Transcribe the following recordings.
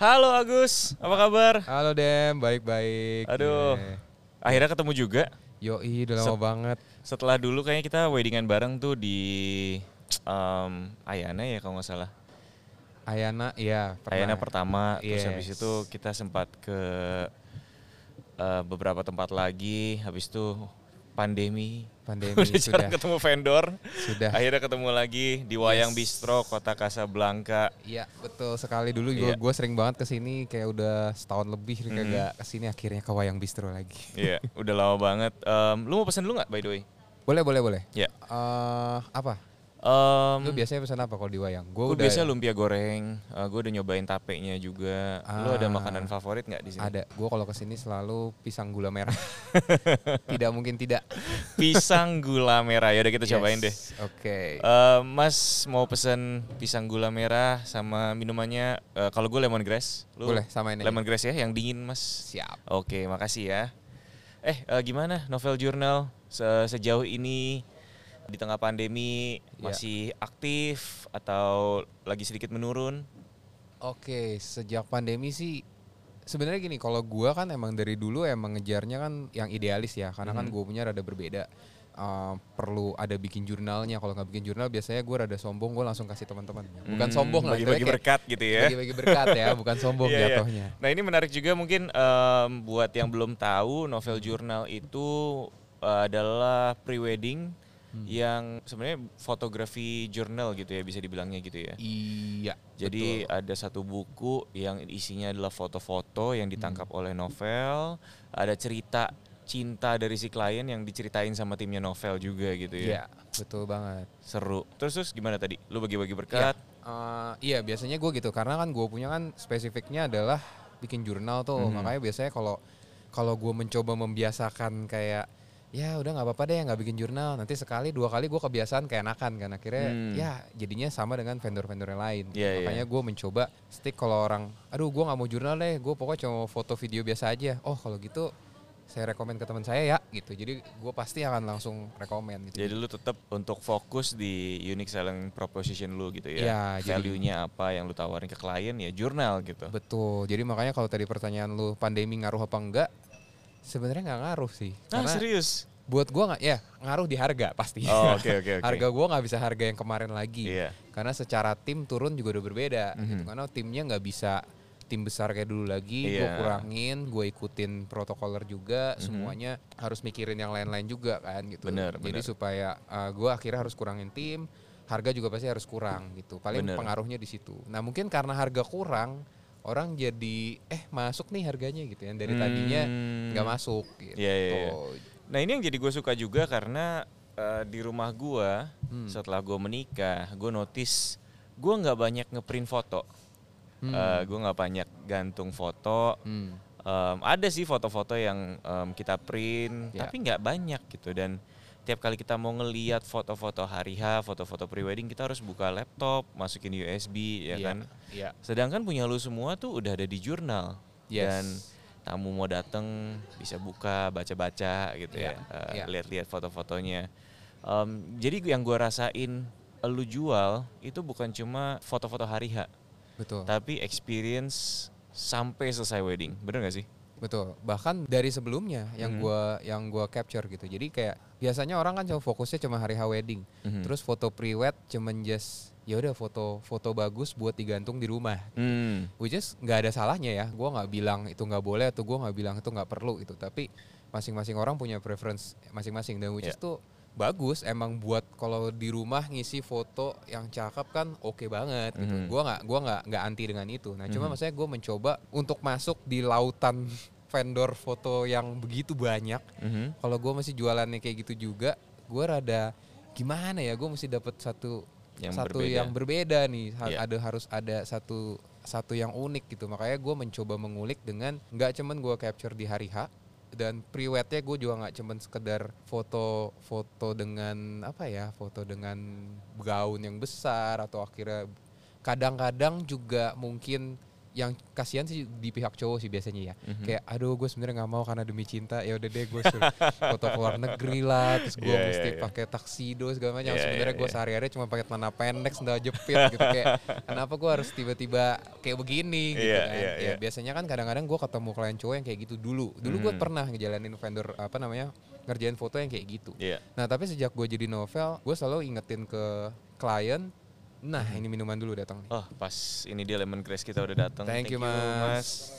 Halo Agus, apa kabar? Halo Dem, baik-baik. Aduh, Yeah. akhirnya ketemu juga. Yoi, udah lama Sep- banget. Setelah dulu kayaknya kita weddingan bareng tuh di em, Ayana ya kalau nggak salah. Ayana, iya. pernah. Ayana pertama, terus Yes. habis itu kita sempat ke eh, beberapa tempat lagi. Habis itu pandemi. Pandemi Udah jarang sudah. ketemu vendor. Sudah. Akhirnya ketemu lagi di Wayang Yes. Bistro, Kota Casablanca. Iya, betul sekali dulu juga Iya. gue sering banget ke sini kayak udah setahun lebih Mhm. kagak ke sini akhirnya ke Wayang Bistro lagi. Iya, udah lama banget. Em, lu mau pesen dulu nggak by the way? Boleh, boleh, boleh. Ya. Eh, apa? Em, Lu biasanya pesan apa kalau di Wayang? Gue Gue udah biasa lumpia goreng, gue udah nyobain tapenya juga. Lu ada Ah. makanan favorit nggak di sini? ada. Gue kalau ke sini selalu pisang gula merah. tidak mungkin tidak. Pisang gula merah, ya udah kita cobain deh. Yes, Oke. Eh, mas mau pesen pisang gula merah sama minumannya, eh, kalau gue lemongrass. Lu Boleh, samain aja. Lemongrass ya, yang dingin mas. Siap. Oke, makasih ya. Eh, eh, gimana novel jurnal Se- sejauh ini di tengah pandemi Ya. masih aktif atau lagi sedikit menurun? Oke, sejak pandemi sih sebenarnya gini, kalau gua kan emang dari dulu emang ngejarnya kan yang idealis ya, karena kan Mhm. gue punya rada berbeda. Uh, perlu ada bikin jurnalnya. Kalau nggak bikin jurnal, biasanya gue rada sombong, gue langsung kasih teman-teman. Bukan Hmm, sombong lah, bagi-bagi kayak berkat gitu ya. Bagi-bagi berkat ya, bukan sombong Iya, iya. jatuhnya. Nah ini menarik juga mungkin em, buat yang belum tahu novel jurnal itu eh, adalah pre-wedding Hmm. yang sebenarnya fotografi jurnal gitu ya bisa dibilangnya gitu ya. Iya. Jadi betul. ada satu buku yang isinya adalah foto-foto yang ditangkap Hmm. oleh novel, ada cerita cinta dari si klien yang diceritain sama timnya novel juga gitu Iya, ya. betul banget. Seru. Terus terus gimana tadi? Lu bagi-bagi berkat? Uh, iya biasanya gue gitu karena kan gue punya kan spesifiknya adalah bikin jurnal tuh Mhm. makanya biasanya kalau kalau gue mencoba membiasakan kayak ya udah nggak apa-apa deh nggak bikin jurnal nanti sekali dua kali gue kebiasaan keenakan kan akhirnya Hmm. ya jadinya sama dengan vendor-vendor yang lain gitu. Iya, makanya gue mencoba stick kalau orang aduh gue nggak mau jurnal deh gue pokoknya cuma foto video biasa aja oh kalau gitu saya rekomen ke teman saya ya gitu jadi gue pasti akan langsung rekomen gitu Jadi lu tetap untuk fokus di unique selling proposition lu gitu ya. Jadi- Value-nya apa yang lu tawarin ke klien ya jurnal gitu. Betul. Jadi makanya kalau tadi pertanyaan lu pandemi ngaruh apa enggak? Sebenarnya nggak ngaruh sih. Ah Karena serius? buat gua nggak ya ngaruh di harga pasti. Oh oke oke oke. harga gua nggak bisa harga yang kemarin lagi. Iya. Karena secara tim turun juga udah berbeda. gitu. Mhm. Karena timnya nggak bisa tim besar kayak dulu lagi. Gue Iya. kurangin, gue ikutin protokoler juga. Mhm. Semuanya harus mikirin yang lain-lain juga kan gitu. Bener, Jadi bener. supaya uh, gua akhirnya harus kurangin tim. Harga juga pasti harus kurang gitu. Paling Bener. pengaruhnya di situ. Nah mungkin karena harga kurang, orang jadi eh masuk nih harganya gitu ya. Dari tadinya Hmm. nggak masuk gitu. Iya, iya, iya. Nah ini yang jadi gue suka juga karena eh, di rumah gue Hmm. setelah gue menikah, gue notice gue nggak banyak ngeprint foto. Hmm. gue nggak banyak gantung foto. Hmm. Em, ada sih foto-foto yang em, kita print, Ya. tapi nggak banyak gitu dan tiap kali kita mau ngeliat foto-foto hari H, foto-foto prewedding kita harus buka laptop, masukin USB ya Iya, kan. Iya. Sedangkan punya lu semua tuh udah ada di jurnal Yes. dan tamu mau dateng bisa buka, baca-baca gitu Iya, ya, eh, iya. lihat-lihat foto-fotonya. Em, jadi yang gua rasain lu jual itu bukan cuma foto-foto hari H, Betul. tapi experience sampai selesai wedding, bener gak sih? Betul. Bahkan dari sebelumnya yang Mhm. gua yang gua capture gitu. Jadi kayak biasanya orang kan cuma fokusnya cuma hari H wedding. Mhm. Terus foto pre-wed cuman just ya udah foto foto bagus buat digantung di rumah. Hmm. Which is nggak ada salahnya ya. Gua nggak bilang itu nggak boleh atau gua nggak bilang itu nggak perlu itu. Tapi masing-masing orang punya preference masing-masing dan which Yeah. is tuh bagus emang buat kalau di rumah ngisi foto yang cakep kan oke banget gitu. Mhm. Gua nggak gua nggak nggak anti dengan itu. Nah, cuma Mhm. maksudnya gue mencoba untuk masuk di lautan vendor foto yang begitu banyak. Mhm. Kalau gue masih jualannya kayak gitu juga, gue rada gimana ya? Gue mesti dapat satu Yang satu berbeda. yang berbeda nih. Ha- Iya. Ada harus ada satu satu yang unik gitu. Makanya gue mencoba mengulik dengan nggak cuman gue capture di hari H dan pre-wednya gue juga nggak cuman sekedar foto-foto dengan apa ya foto dengan gaun yang besar atau akhirnya kadang-kadang juga mungkin yang kasihan sih di pihak cowok sih biasanya ya. Mhm. Kayak aduh gue sebenarnya nggak mau karena demi cinta ya udah deh gue suruh foto ke luar negeri lah terus gue Iya, iya, mesti iya. pakai taksido segala macam. Iya, sebenarnya iya, gue iya. sehari-hari cuma pakai celana pendek sendal jepit gitu kayak kenapa gue harus tiba-tiba kayak begini gitu Iya, kan. iya, ya iya. biasanya kan kadang-kadang gue ketemu klien cowok yang kayak gitu dulu. Dulu gue Hmm. pernah ngejalanin vendor apa namanya ngerjain foto yang kayak gitu. Iya. Nah tapi sejak gue jadi novel, gue selalu ingetin ke klien, nah ini minuman dulu datang nih. Oh, pas ini dia lemon grass kita udah datang. Thank you, Mas.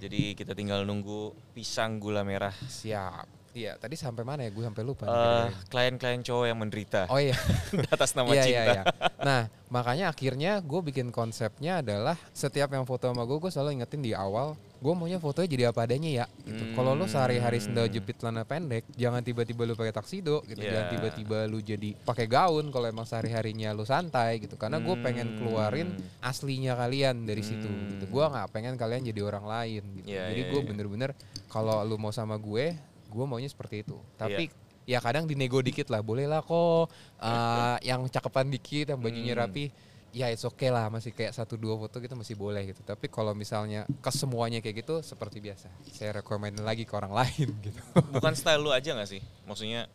Jadi kita tinggal nunggu pisang gula merah. Siap. Iya, tadi sampai mana ya? Gue sampai lupa. gara-gara klien-klien cowok yang menderita oh iya, atas nama iya, cinta. iya, iya. Nah, makanya akhirnya gue bikin konsepnya adalah setiap yang foto sama gue, gue selalu ingetin di awal, gue maunya fotonya jadi apa adanya ya. Gitu. Kalau lo sehari-hari sendal Hmm. jepit celana pendek, jangan tiba-tiba lu pakai taksido, gitu. Iya. Jangan tiba-tiba lu jadi pakai gaun kalau emang sehari-harinya lu santai, gitu. Karena gue pengen keluarin Hmm. aslinya kalian dari situ. Hmm. Gitu. Gue nggak pengen kalian jadi orang lain. Gitu. Iya, jadi gue iya. bener-bener kalau lu mau sama gue, gue maunya seperti itu. Tapi Iya. ya kadang dinego dikit lah boleh lah kok uh, yang cakepan dikit yang bajunya Hmm. rapi ya it's okay lah masih kayak satu dua foto gitu masih boleh gitu tapi kalau misalnya ke semuanya kayak gitu seperti biasa saya rekomend lagi ke orang lain gitu Bukan style lu aja gak sih? Maksudnya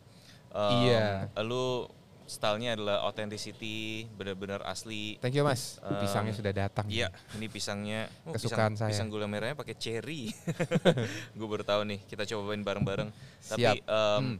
em, Iya. lu stylenya adalah authenticity, benar-benar asli. thank you mas Um, pisangnya sudah datang Iya, ini pisangnya oh, Kesukaan pisang, saya. Pisang gula merahnya pakai cherry. gue baru tahu nih, kita cobain bareng-bareng. Tapi Siap. em, Hmm.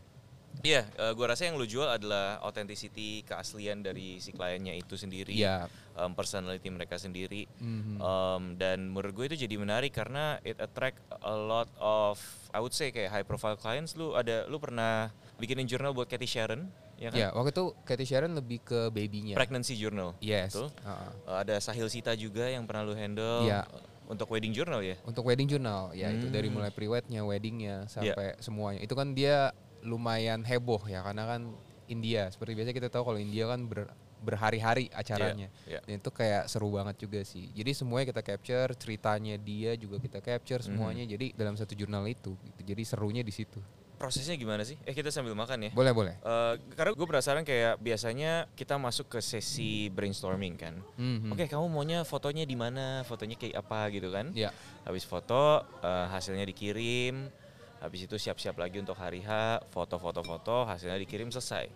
Iya, eh, gua rasa yang lu jual adalah authenticity, keaslian dari si kliennya itu sendiri, Iya. em, personality mereka sendiri, Mhm. Em, dan menurut gue itu jadi menarik karena it attract a lot of, I would say kayak high profile clients. Lu ada, lu pernah bikinin jurnal buat Cathy Sharon, ya kan? ya waktu itu Cathy Sharon lebih ke babynya Pregnancy journal. yes Betul. Uh-uh. Eh, ada Sahil Sita juga yang pernah lu handle eh, untuk wedding journal ya. untuk wedding journal ya itu dari Hmm. mulai pre-wednya weddingnya Iya. sampai semuanya itu kan dia lumayan heboh ya karena kan India seperti biasa kita tahu kalau India kan ber- berhari-hari acaranya Iya, iya. Dan itu kayak seru banget juga sih jadi semuanya kita capture ceritanya dia juga kita capture Hmm. semuanya jadi dalam satu jurnal itu gitu. jadi serunya di situ Prosesnya gimana sih? Eh kita sambil makan ya. boleh boleh Eh, karena gue penasaran kayak biasanya kita masuk ke sesi brainstorming kan. Mhm. Oke, kamu maunya fotonya di mana? Fotonya kayak apa gitu kan? ya Habis foto, eh, hasilnya dikirim. Habis itu siap-siap lagi untuk hari H, foto-foto-foto, hasilnya dikirim selesai.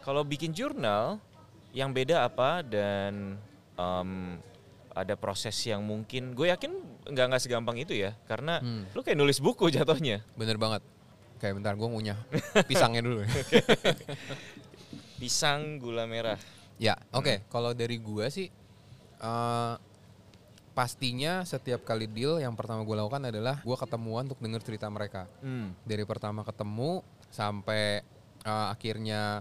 Kalau bikin jurnal, yang beda apa dan em, ada proses yang mungkin, gue yakin nggak nggak segampang itu ya, karena Hmm. lu kayak nulis buku jatuhnya. bener banget kayak bentar gue ngunyah pisangnya dulu Pisang gula merah. Ya, oke. Kalau dari gua sih, eh pastinya setiap kali deal yang pertama gue lakukan adalah gua ketemuan untuk denger cerita mereka. Hmm. Dari pertama ketemu sampai eh, akhirnya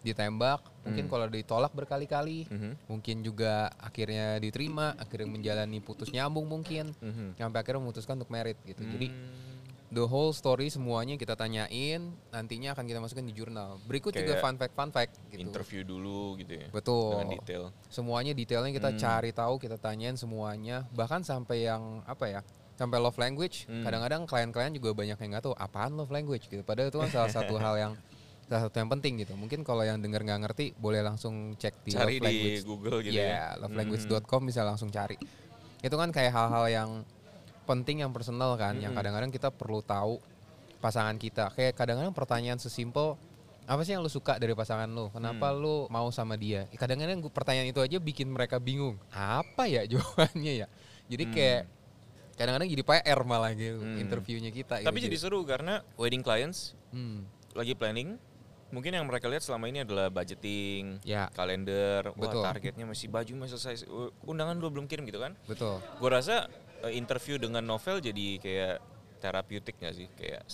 ditembak, mungkin Hmm. kalau ditolak berkali-kali, Mhm. mungkin juga akhirnya diterima, akhirnya menjalani putus nyambung mungkin, Mhm. sampai akhirnya memutuskan untuk merit gitu. Jadi Hmm. The whole story semuanya kita tanyain, nantinya akan kita masukkan di jurnal. Berikut juga Kayak fun fact fun fact gitu. interview dulu gitu ya. Betul. Dengan detail. semuanya detailnya kita Hmm. cari tahu kita tanyain semuanya bahkan sampai yang apa ya sampai love language Hmm. kadang-kadang klien-klien juga banyak yang nggak tahu apaan love language gitu padahal itu kan salah satu hal yang salah satu yang penting gitu mungkin kalau yang denger nggak ngerti boleh langsung cek di Cari love di language Google gitu Iya, ya. lovelanguage.com bisa langsung cari itu kan kayak hal-hal yang penting yang personal kan yang Hmm. kadang-kadang kita perlu tahu pasangan kita kayak kadang-kadang pertanyaan sesimpel apa sih yang lu suka dari pasangan lu? Kenapa Hmm. lu mau sama dia? Kadang-kadang pertanyaan itu aja bikin mereka bingung. Apa ya jawabannya ya? Jadi Hmm. kayak kadang-kadang jadi PR malah gitu Hmm. interviewnya kita. Tapi gitu. jadi seru karena wedding clients Hmm, lagi planning. Mungkin yang mereka lihat selama ini adalah budgeting, ya kalender, wah Betul. targetnya masih baju masih selesai, undangan lu belum kirim gitu kan? betul. Gue rasa uh, interview dengan novel jadi kayak terapeutik gak sih? Kayak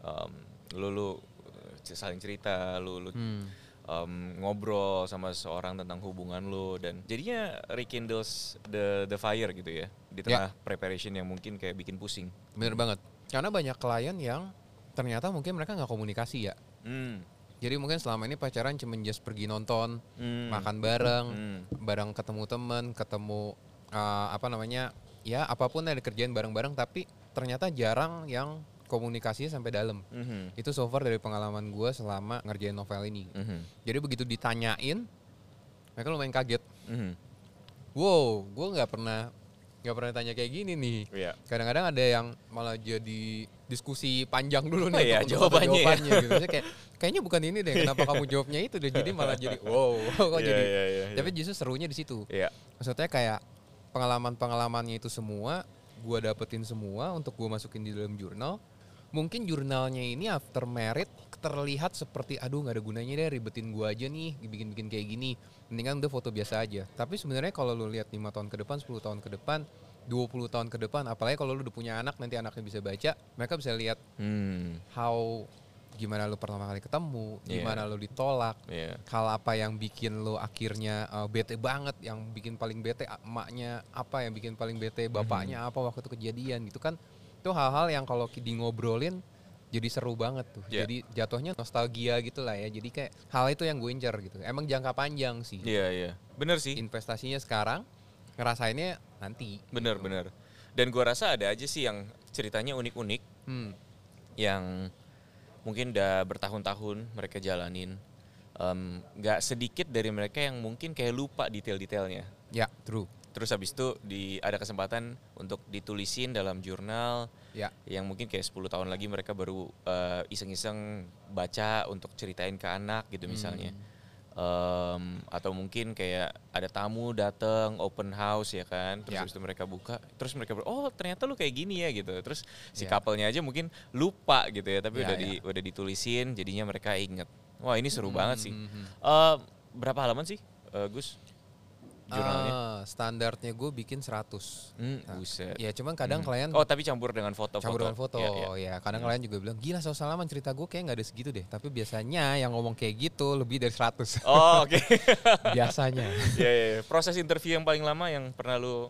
um, lu lu uh, saling cerita, lu lu Hmm. um, ngobrol sama seseorang tentang hubungan lu dan jadinya rekindles the the fire gitu ya di Ya. tengah preparation yang mungkin kayak bikin pusing. Bener banget. Karena banyak klien yang ternyata mungkin mereka nggak komunikasi ya. Hmm. Jadi mungkin selama ini pacaran cuma just pergi nonton, Hmm. makan bareng, Hmm. bareng ketemu temen, ketemu uh, apa namanya, ya apa pun yang dikerjain bareng-bareng, tapi ternyata jarang yang komunikasinya sampai dalam. Mhm. Itu so far dari pengalaman gue selama ngerjain novel ini. Mhm. Jadi begitu ditanyain, mereka lumayan kaget. Mhm. Wow, gue nggak pernah nggak pernah tanya kayak gini nih. Iya. Kadang-kadang ada yang malah jadi diskusi panjang dulu Oh nih iya, untuk- untuk jawabannya ya. jawabannya gitu. Maksudnya kayak kayaknya bukan ini deh. Kenapa kamu jawabnya itu deh? Jadi malah jadi wow, kok Iya, jadi. iya, iya, iya. Tapi justru serunya di situ. Iya. Maksudnya kayak pengalaman-pengalamannya itu semua gua dapetin semua untuk gua masukin di dalam jurnal. Mungkin jurnalnya ini after merit terlihat seperti aduh nggak ada gunanya deh ribetin gua aja nih bikin-bikin kayak gini. Mendingan udah foto biasa aja. Tapi sebenarnya kalau lu lihat lima tahun ke depan, 10 tahun ke depan, 20 tahun ke depan, apalagi kalau lu udah punya anak nanti anaknya bisa baca, mereka bisa lihat Hmm. how gimana lu pertama kali ketemu, Iya. gimana lu ditolak, Iya. hal apa yang bikin lo akhirnya uh, bete banget yang bikin paling bete emaknya apa yang bikin paling bete bapaknya apa waktu itu kejadian gitu kan itu hal-hal yang kalau di ngobrolin jadi seru banget tuh Iya. jadi jatuhnya nostalgia gitu lah ya jadi kayak hal itu yang gue incer gitu emang jangka panjang sih Iya, iya. Bener sih. investasinya sekarang ngerasainnya nanti Bener, bener. Dan gua rasa ada aja sih yang ceritanya unik-unik hmm. yang mungkin udah bertahun-tahun mereka jalanin. Nggak sedikit dari mereka yang mungkin kayak lupa detail-detailnya. ya true Terus habis itu di ada kesempatan untuk ditulisin dalam jurnal ya yang mungkin kayak 10 tahun lagi mereka baru eh, iseng-iseng baca untuk ceritain ke anak gitu misalnya. Em, atau mungkin kayak ada tamu datang open house ya kan terus Ya. habis itu mereka buka terus mereka ber oh ternyata lu kayak gini ya gitu terus si Ya. couple-nya aja mungkin lupa gitu ya tapi Ya, udah ya. di udah ditulisin jadinya mereka inget wah ini seru banget sih. Eh, berapa halaman sih eh, Gus jurnalnya. Ah, standarnya gue bikin 100 Hmm, Nah, buset. ya cuman kadang Hmm. klien oh tapi campur dengan foto-foto. Campur dengan foto Ya, ya. ya kadang kalian juga bilang gila soal salaman cerita gue kayak nggak ada segitu deh. Tapi biasanya yang ngomong kayak gitu lebih dari 100 oh oke. Biasanya. Ya, ya, ya. proses interview yang paling lama yang pernah lu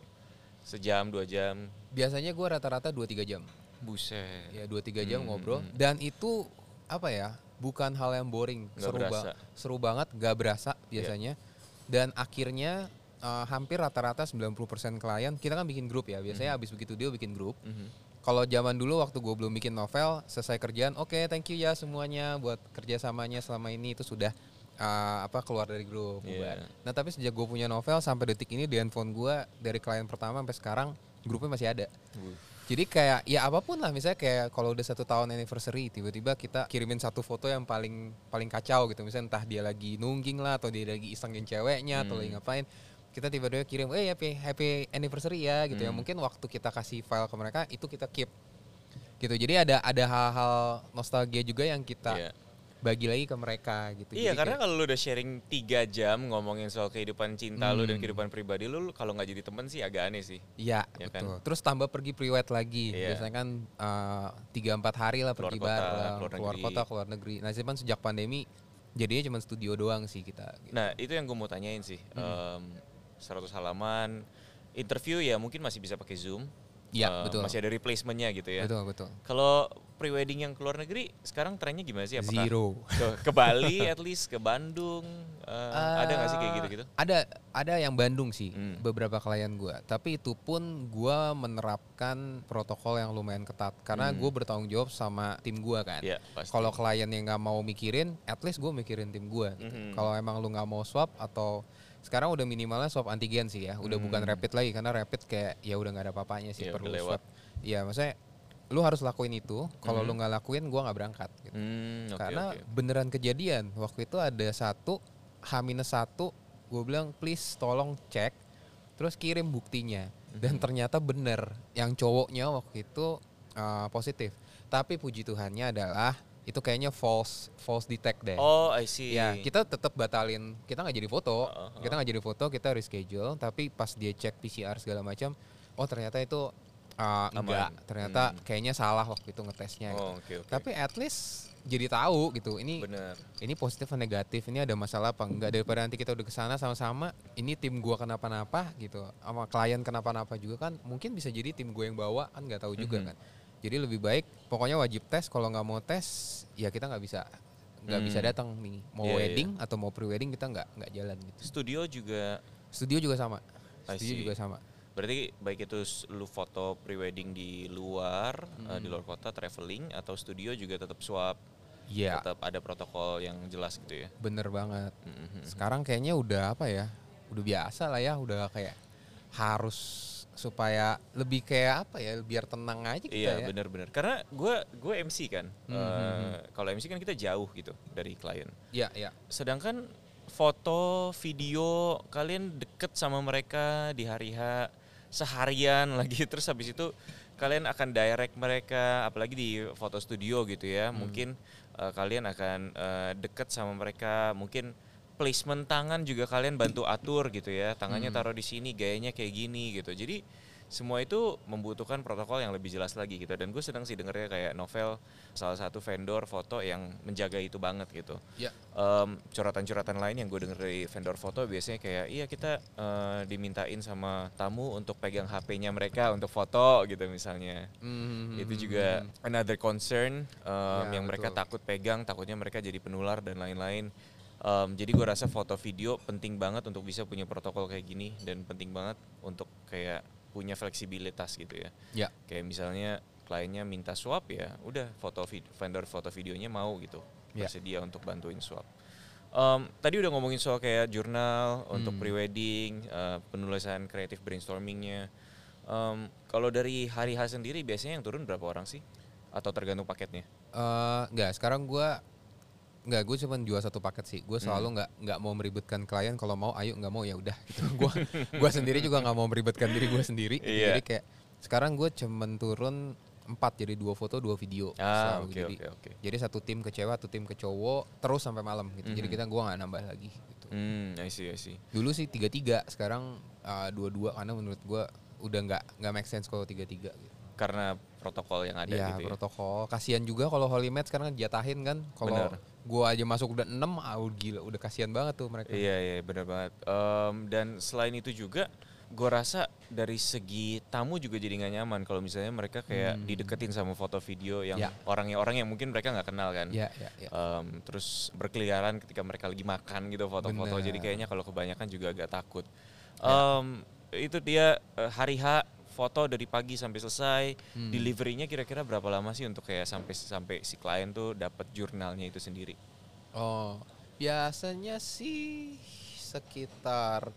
sejam dua jam? Biasanya gue rata-rata 2-3 jam. Buset. Ya 2-3 jam Hmm, ngobrol. hmm. dan itu apa ya bukan hal yang boring. Seru, ba- seru banget gak berasa biasanya. Dan akhirnya eh, hampir rata-rata 90% klien kita kan bikin grup ya biasanya habis begitu dia bikin grup Mhm. Kalau zaman dulu waktu gue belum bikin novel, selesai kerjaan, oke thank you ya semuanya buat kerjasamanya selama ini itu sudah uh, apa keluar dari grup. Bubar. Nah tapi sejak gue punya novel sampai detik ini di handphone gue dari klien pertama sampai sekarang grupnya masih ada. Wuh. Jadi kayak ya apa pun lah misalnya kayak kalau udah satu tahun anniversary tiba-tiba kita kirimin satu foto yang paling paling kacau gitu misalnya entah dia lagi nungging lah atau dia lagi isengin ceweknya atau Hmm. lagi ngapain kita tiba-tiba kirim eh happy happy anniversary ya gitu ya Hmm. mungkin waktu kita kasih file ke mereka itu kita keep gitu jadi ada ada hal-hal nostalgia juga yang kita Iya. bagi lagi ke mereka gitu Iya Jadi karena kayak- kalau lu udah sharing tiga jam ngomongin soal kehidupan cinta lu dan Hmm. kehidupan pribadi lu, kalau nggak jadi temen sih agak aneh sih. Iya Ya kan? betul. Terus tambah pergi priwet lagi. Iya. Biasanya kan eh, tiga empat hari lah Keluar pergi kota, bareng, keluar keluar, negeri. kota, keluar negeri. Nah, cuman sejak pandemi jadinya cuma studio doang sih kita. gitu. Nah itu yang gue mau tanyain sih. Hmm. Em, 100 halaman interview ya mungkin masih bisa pakai zoom. Iya, Eh, betul. Masih ada replacementnya gitu ya. Betul betul. Kalau prewedding yang keluar negeri sekarang trennya gimana sih? Apakah Zero. Ke, ke Bali at least ke Bandung eh, ada nggak sih kayak gitu-gitu? Ada ada yang Bandung sih Hmm. beberapa klien gua. Tapi itu pun gua menerapkan protokol yang lumayan ketat karena Hmm. gue bertanggung jawab sama tim gua kan. Iya pasti. Kalau klien yang nggak mau mikirin, at least gue mikirin tim gue. Gitu. Mhm. Kalau emang lu nggak mau swab atau sekarang udah minimalnya swab antigen sih ya, udah bukan Hmm. rapid lagi karena rapid kayak ya udah nggak ada apa-apanya sih Iya, perlu swab. Iya maksudnya lu harus lakuin itu. Kalau Mhm. lu nggak lakuin, gua nggak berangkat. Gitu. Hmm, oke, karena oke. beneran kejadian. Waktu itu ada satu H satu, gue bilang please tolong cek, terus kirim buktinya. Dan Mhm. ternyata bener, yang cowoknya waktu itu uh, positif. Tapi puji Tuhannya adalah itu kayaknya false false detect deh. Oh I see. Ya, kita tetap batalin. Kita nggak jadi foto. Uh-huh. Kita nggak jadi foto, kita reschedule. Tapi pas dia cek PCR segala macam, oh ternyata itu uh, Aman. enggak. Ternyata Hmm. kayaknya salah waktu itu ngetesnya. gitu. Oh, oke oke. Tapi at least jadi tahu gitu. Ini bener. ini positif atau negatif, ini ada masalah apa enggak daripada nanti kita udah ke sana sama-sama, ini tim gua kenapa-napa gitu, sama klien kenapa-napa juga kan, mungkin bisa jadi tim gue yang bawa kan nggak tahu juga Mhm. kan. Jadi lebih baik, pokoknya wajib tes. Kalau nggak mau tes, ya kita nggak bisa nggak bisa Hmm. datang nih. Mau Iya, iya. wedding atau mau pre-wedding kita nggak nggak jalan gitu. Studio juga Studio juga sama. Studio juga sama. berarti baik itu lu foto prewedding di luar eh, Hmm. di luar kota traveling atau studio juga tetap swab Iya, tetap ada protokol yang jelas gitu ya. bener banget. Mhm. Sekarang kayaknya udah apa ya? Udah biasa lah ya, udah kayak harus supaya lebih kayak apa ya biar tenang aja kita Iya ya. benar-benar. Karena gue gue MC kan. Hmm, Eh, hmm, hmm. Kalau MC kan kita jauh gitu dari klien. Iya, iya. Sedangkan foto, video kalian deket sama mereka di hari H seharian lagi terus habis itu kalian akan direct mereka apalagi di foto studio gitu ya. Mungkin eh, kalian akan eh, deket sama mereka, mungkin placement tangan juga kalian bantu atur gitu ya. Tangannya taruh di sini, gayanya kayak gini gitu. Jadi semua itu membutuhkan protokol yang lebih jelas lagi gitu dan gue sedang sih dengernya kayak novel salah satu vendor foto yang menjaga itu banget gitu Iya. Em, curhatan-curhatan lain yang gue denger dari vendor foto biasanya kayak iya kita eh, dimintain sama tamu untuk pegang HP-nya mereka untuk foto gitu misalnya Hmm, itu juga another concern em, Ya, yang mereka betul. takut pegang takutnya mereka jadi penular dan lain-lain Em, jadi gue rasa foto video penting banget untuk bisa punya protokol kayak gini dan penting banget untuk kayak punya fleksibilitas gitu ya Ya. kayak misalnya kliennya minta swap ya udah foto vid- vendor foto videonya mau gitu Ya. bersedia untuk bantuin swap Em, tadi udah ngomongin soal kayak jurnal untuk Hmm. prewedding eh, penulisan kreatif brainstormingnya Em, kalau dari hari H sendiri biasanya yang turun berapa orang sih atau tergantung paketnya Eh, enggak, sekarang gua Enggak, gue cuma jual satu paket sih. Gue Hmm. selalu nggak nggak mau meribetkan klien. Kalau mau, ayo nggak mau ya udah. Gitu. Gue gua sendiri juga nggak mau meribetkan diri gue sendiri. Iya. Jadi kayak sekarang gue cuman turun empat jadi dua foto dua video. ah selalu. oke jadi, oke oke jadi satu tim ke cewek, satu tim ke cowok, terus sampai malam gitu. Jadi Mhm. kita gua nggak nambah lagi. Gitu. hmm I see I see Dulu sih tiga tiga, sekarang uh, dua dua karena menurut gue udah nggak nggak make sense kalau tiga tiga. Gitu. Karena protokol yang ada Iya gitu ya protokol. Kasihan juga kalau Holy Match sekarang jatahin kan. Kalau gua aja masuk udah 6, ah gila, udah kasihan banget tuh mereka. Iya iya benar banget. Em, dan selain itu juga, gue rasa dari segi tamu juga jadi nggak nyaman kalau misalnya mereka kayak dideketin sama foto video yang Hmm. Ya. orangnya orang yang mungkin mereka nggak kenal kan. Iya, iya, iya. Em, terus berkeliaran ketika mereka lagi makan gitu foto-foto. Bener. Ya. Jadi kayaknya kalau kebanyakan juga agak takut. Em, itu dia eh, hari H foto dari pagi sampai selesai. Hmm. Deliverynya kira-kira berapa lama sih untuk kayak sampai sampai si klien tuh dapat jurnalnya itu sendiri? Oh, biasanya sih sekitar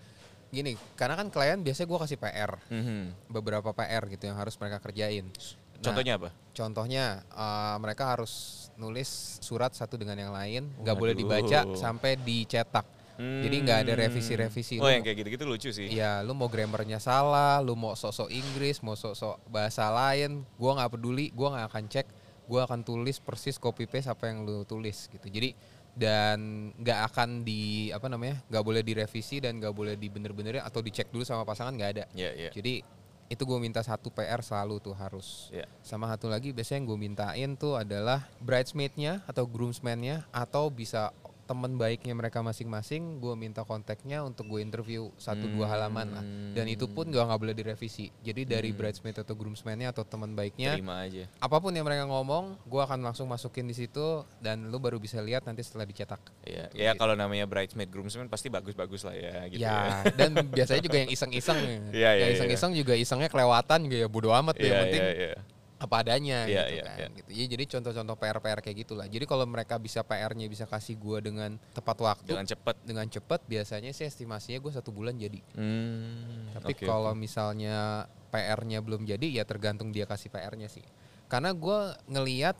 gini, karena kan klien biasanya gua kasih PR, Mhm. beberapa PR gitu yang harus mereka kerjain. Nah, Contohnya apa? Contohnya eh, mereka harus nulis surat satu dengan yang lain, nggak boleh dibaca sampai dicetak. Jadi nggak ada revisi-revisi. Oh Lu yang kayak gitu-gitu lucu sih. Iya, lu mau grammarnya salah, lu mau sok-sok Inggris, mau sok-sok bahasa lain, gua nggak peduli, gua nggak akan cek, gua akan tulis persis copy paste apa yang lu tulis gitu. Jadi dan nggak akan di apa namanya, nggak boleh direvisi dan nggak boleh dibener-benerin atau dicek dulu sama pasangan nggak ada. Iya iya. Jadi itu gue minta satu PR selalu tuh harus. Iya. Sama satu lagi biasanya yang gue mintain tuh adalah bridesmaid-nya atau groomsman-nya atau bisa teman baiknya mereka masing-masing gue minta kontaknya untuk gue interview satu dua halaman lah dan itu pun gak nggak boleh direvisi jadi dari bridesmaid atau groomsman-nya atau teman baiknya Terima aja. apa pun yang mereka ngomong gue akan langsung masukin di situ dan lu baru bisa lihat nanti setelah dicetak Iya. Ya kalau namanya bridesmaid groomsman pasti bagus-bagus lah ya gitu ya. ya, dan biasanya juga yang iseng-iseng Iya, iya, yang iya. iseng-iseng juga isengnya kelewatan gitu ya bodo amat deh, Iya yang penting iya iya. Apa adanya Iya, gitu iya, kan iya. gitu. Ya, jadi contoh-contoh PR-PR kayak gitulah. Jadi kalau mereka bisa PR-nya bisa kasih gua dengan tepat waktu Dengan cepet. dengan cepat biasanya sih estimasinya gue satu bulan jadi. Hmm, Tapi oke, kalau oke. misalnya PR-nya belum jadi ya tergantung dia kasih PR-nya sih. Karena gua ngeliat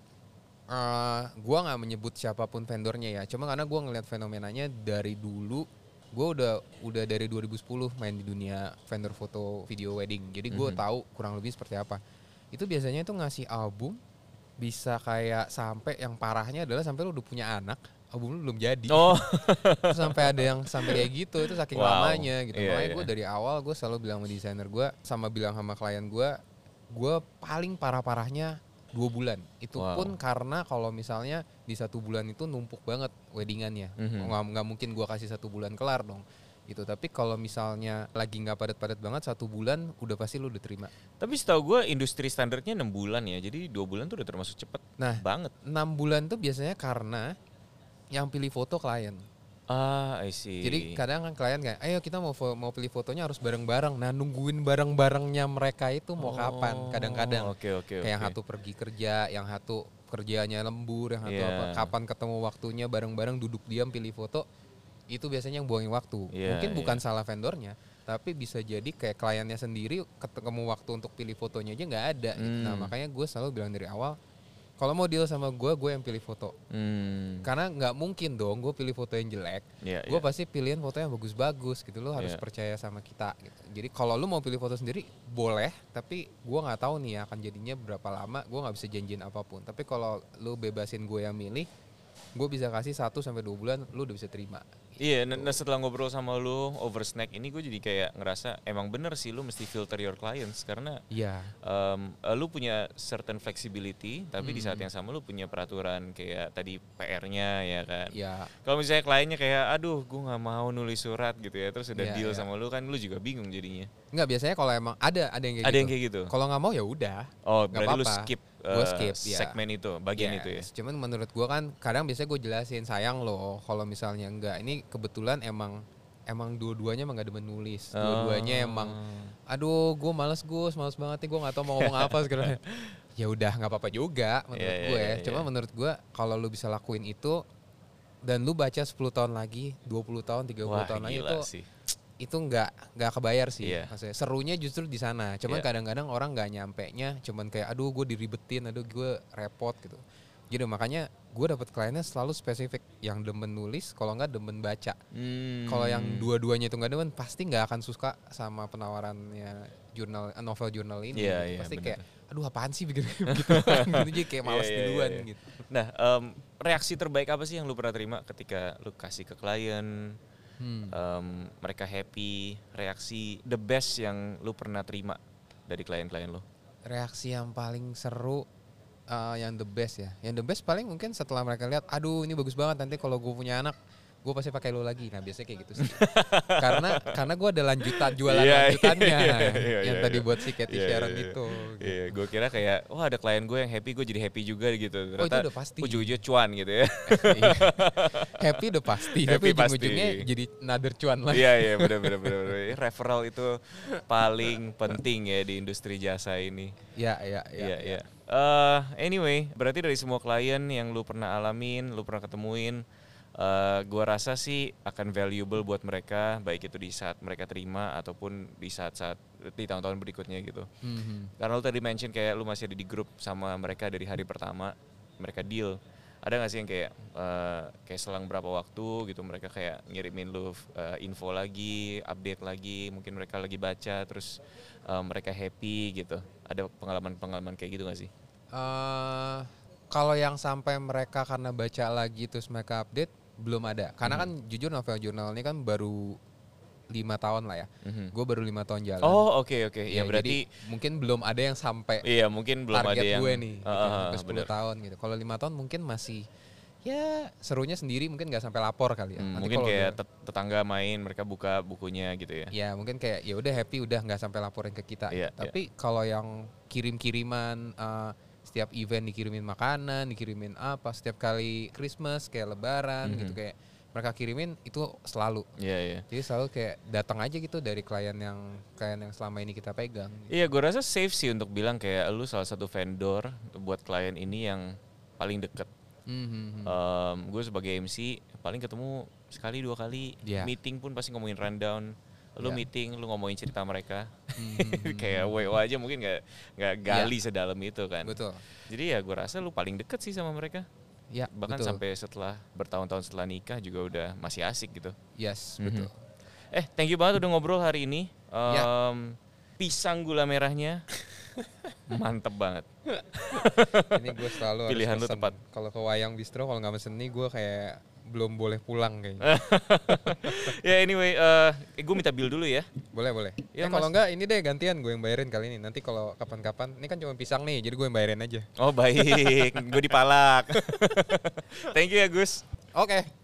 eh gua nggak menyebut siapa pun vendornya ya. Cuma karena gua ngeliat fenomenanya dari dulu gue udah udah dari 2010 main di dunia vendor foto video wedding. Jadi gue Mhm. tahu kurang lebih seperti apa. Itu biasanya itu ngasih album bisa kayak sampai yang parahnya adalah sampai lu udah punya anak, album lu belum jadi. Oh, Terus sampai ada yang sampai kayak gitu itu saking Wow. lamanya gitu Iya, makanya iya. gue dari awal gue selalu bilang sama desainer gue sama bilang sama klien gue gue paling parah parahnya dua bulan itu Wow. pun karena kalau misalnya di satu bulan itu numpuk banget weddingannya Mhm. nggak nggak mungkin gue kasih satu bulan kelar dong gitu tapi kalau misalnya lagi nggak padat-padat banget satu bulan udah pasti lu udah terima tapi setahu gue industri standarnya enam bulan ya. Jadi dua bulan tuh udah termasuk cepet nah banget. enam bulan tuh biasanya karena yang pilih foto klien Ah, I see. Jadi kadang kan klien kayak, ayo kita mau mau pilih fotonya harus bareng-bareng. Nah nungguin bareng-barengnya mereka itu mau kapan? Kadang-kadang Oh, Oke oke kayak yang oke. satu pergi kerja, yang satu kerjanya lembur, yang satu Iya. apa? Kapan ketemu waktunya bareng-bareng duduk diam pilih foto? Itu biasanya yang buangin waktu. Iya, Mungkin iya. bukan salah vendornya, tapi bisa jadi kayak kliennya sendiri ketemu waktu untuk pilih fotonya aja nggak ada gitu. nah Hmm. makanya gue selalu bilang dari awal kalau mau deal sama gue gue yang pilih foto Hmm. karena nggak mungkin dong gue pilih foto yang jelek Iya, gue iya. pasti pilihin foto yang bagus-bagus gitu lo harus Iya. percaya sama kita gitu. jadi kalau lu mau pilih foto sendiri boleh tapi gue nggak tahu nih akan jadinya berapa lama gue nggak bisa janjiin apa pun tapi kalau lu bebasin gue yang milih gue bisa kasih 1 sampai dua bulan lu udah bisa terima Iya, nah, nah setelah ngobrol sama lu over snack ini gue jadi kayak ngerasa emang bener sih lu mesti filter your clients karena Iya um, eh, lu punya certain flexibility tapi di saat Hmm. yang sama lu punya peraturan kayak tadi PR-nya ya kan. ya Kalau misalnya kliennya kayak aduh gue nggak mau nulis surat gitu ya terus udah Iya, deal iya. sama lu kan lu juga bingung jadinya. nggak biasanya kalau emang ada ada yang kayak Ada gitu yang kayak gitu. kalau nggak mau ya udah Oh, berarti lu apa-apa. skip, Gua eh, skip, ya. segmen itu, bagian itu ya. Yes, Cuman menurut gua kan kadang biasanya gue jelasin sayang loh kalau misalnya enggak. Ini kebetulan emang emang dua-duanya emang gak demen nulis. Dua-duanya Oh. emang aduh gue males Gus, males banget nih gue nggak tahu mau ngomong apa sekarang. ya udah nggak apa-apa juga menurut Iya, iya, gue. iya, Cuma iya. menurut gua kalau lu bisa lakuin itu dan lu baca 10 tahun lagi, 20 tahun, 30 Wah, tahun lagi itu sih. Itu nggak nggak kebayar sih Iya. maksudnya serunya justru di sana cuman Iya. kadang-kadang orang nggak nyampe nya cuman kayak aduh gue diribetin aduh gue repot gitu jadi makanya gue dapet kliennya selalu spesifik yang demen nulis kalau nggak demen baca Hmm. kalau yang dua-duanya itu nggak demen pasti nggak akan suka sama penawarannya jurnal eh, novel jurnal ini Iya, gitu. iya, pasti bener. kayak aduh apaan sih begitu gitu jadi kayak males Iya, iya, duluan iya. gitu Nah, em, reaksi terbaik apa sih yang lu pernah terima ketika lu kasih ke klien, Hmm. em, mereka happy, reaksi the best yang lu pernah terima dari klien-klien lu? reaksi yang paling seru uh, yang the best ya yang the best paling mungkin setelah mereka lihat aduh ini bagus banget nanti kalau gue punya anak gue pasti pakai lo lagi nah biasanya kayak gitu sih karena karena gue ada lanjutan jualan Iya, lanjutannya iya, iya, yang iya, tadi iya. buat si Katy Iya, Sharon iya, itu gitu. Iya, gue kira kayak, wah ada klien gue yang happy, gue jadi happy juga gitu. Oh, itu udah pasti. Ujung-ujungnya cuan gitu ya. Iya. happy udah pasti Happy tapi ujung-ujungnya jadi nader cuan lagi Iya iya benar benar benar. Referral itu paling penting ya di industri jasa ini. ya ya ya, Iya iya. Eh, anyway, berarti dari semua klien yang lu pernah alamin, lu pernah ketemuin, eh, gua rasa sih akan valuable buat mereka, baik itu di saat mereka terima ataupun di saat-saat di tahun-tahun berikutnya gitu. Mhm. Karena lu tadi mention kayak lu masih ada di grup sama mereka dari hari pertama, mereka deal. Ada gak sih yang kayak eh, kayak selang berapa waktu gitu mereka kayak ngirimin lu eh, info lagi, update lagi, mungkin mereka lagi baca terus eh, mereka happy gitu. Ada pengalaman-pengalaman kayak gitu gak sih? Eh, kalau yang sampai mereka karena baca lagi terus mereka update belum ada. Karena kan jujur novel jurnal ini kan baru lima tahun lah ya. Mhm. gue baru lima tahun jalan. Oh oke oke, ya, Ya, berarti jadi mungkin belum ada yang sampai iya mungkin belum target ada yang gue nih gitu, sampai 10 bener. tahun gitu. Kalau lima tahun mungkin masih ya serunya sendiri mungkin nggak sampai lapor kali ya. Hmm, Nanti mungkin kayak udah- tet- tetangga main mereka buka bukunya gitu ya. ya mungkin kayak ya udah happy udah nggak sampai laporin ke kita. Iya, tapi kalau yang kirim-kiriman eh, setiap event dikirimin makanan dikirimin apa setiap kali Christmas kayak Lebaran Mhm. gitu kayak mereka kirimin itu selalu Iya iya. jadi selalu kayak datang aja gitu dari klien yang klien yang selama ini kita pegang Iya, gue rasa safe sih untuk bilang kayak lu salah satu vendor buat klien ini yang paling deket. Mhm. gue sebagai MC paling ketemu sekali dua kali Iya. meeting pun pasti ngomongin rundown. Lu Iya. meeting, lu ngomongin cerita mereka. Mhm. kayak WO aja mungkin nggak nggak gali sedalam itu kan. betul Jadi ya gue rasa lu paling deket sih sama mereka. ya Bahkan betul. sampai setelah bertahun-tahun setelah nikah juga udah masih asik gitu. yes Mhm. betul Eh, thank you banget udah ngobrol hari ini. Ya. Em, Pisang gula merahnya mantep banget. ini gue selalu Pilihan lu tepat. kalau ke wayang bistro kalau nggak mesen nih gue kayak belum boleh pulang kayaknya ya anyway, eh gue minta bill dulu ya. boleh boleh Ya, eh, kalau Mas. nggak ini deh gantian gue yang bayarin kali ini nanti kalau kapan-kapan ini kan cuma pisang nih jadi gue yang bayarin aja Oh baik, gue dipalak. Thank you ya Gus. oke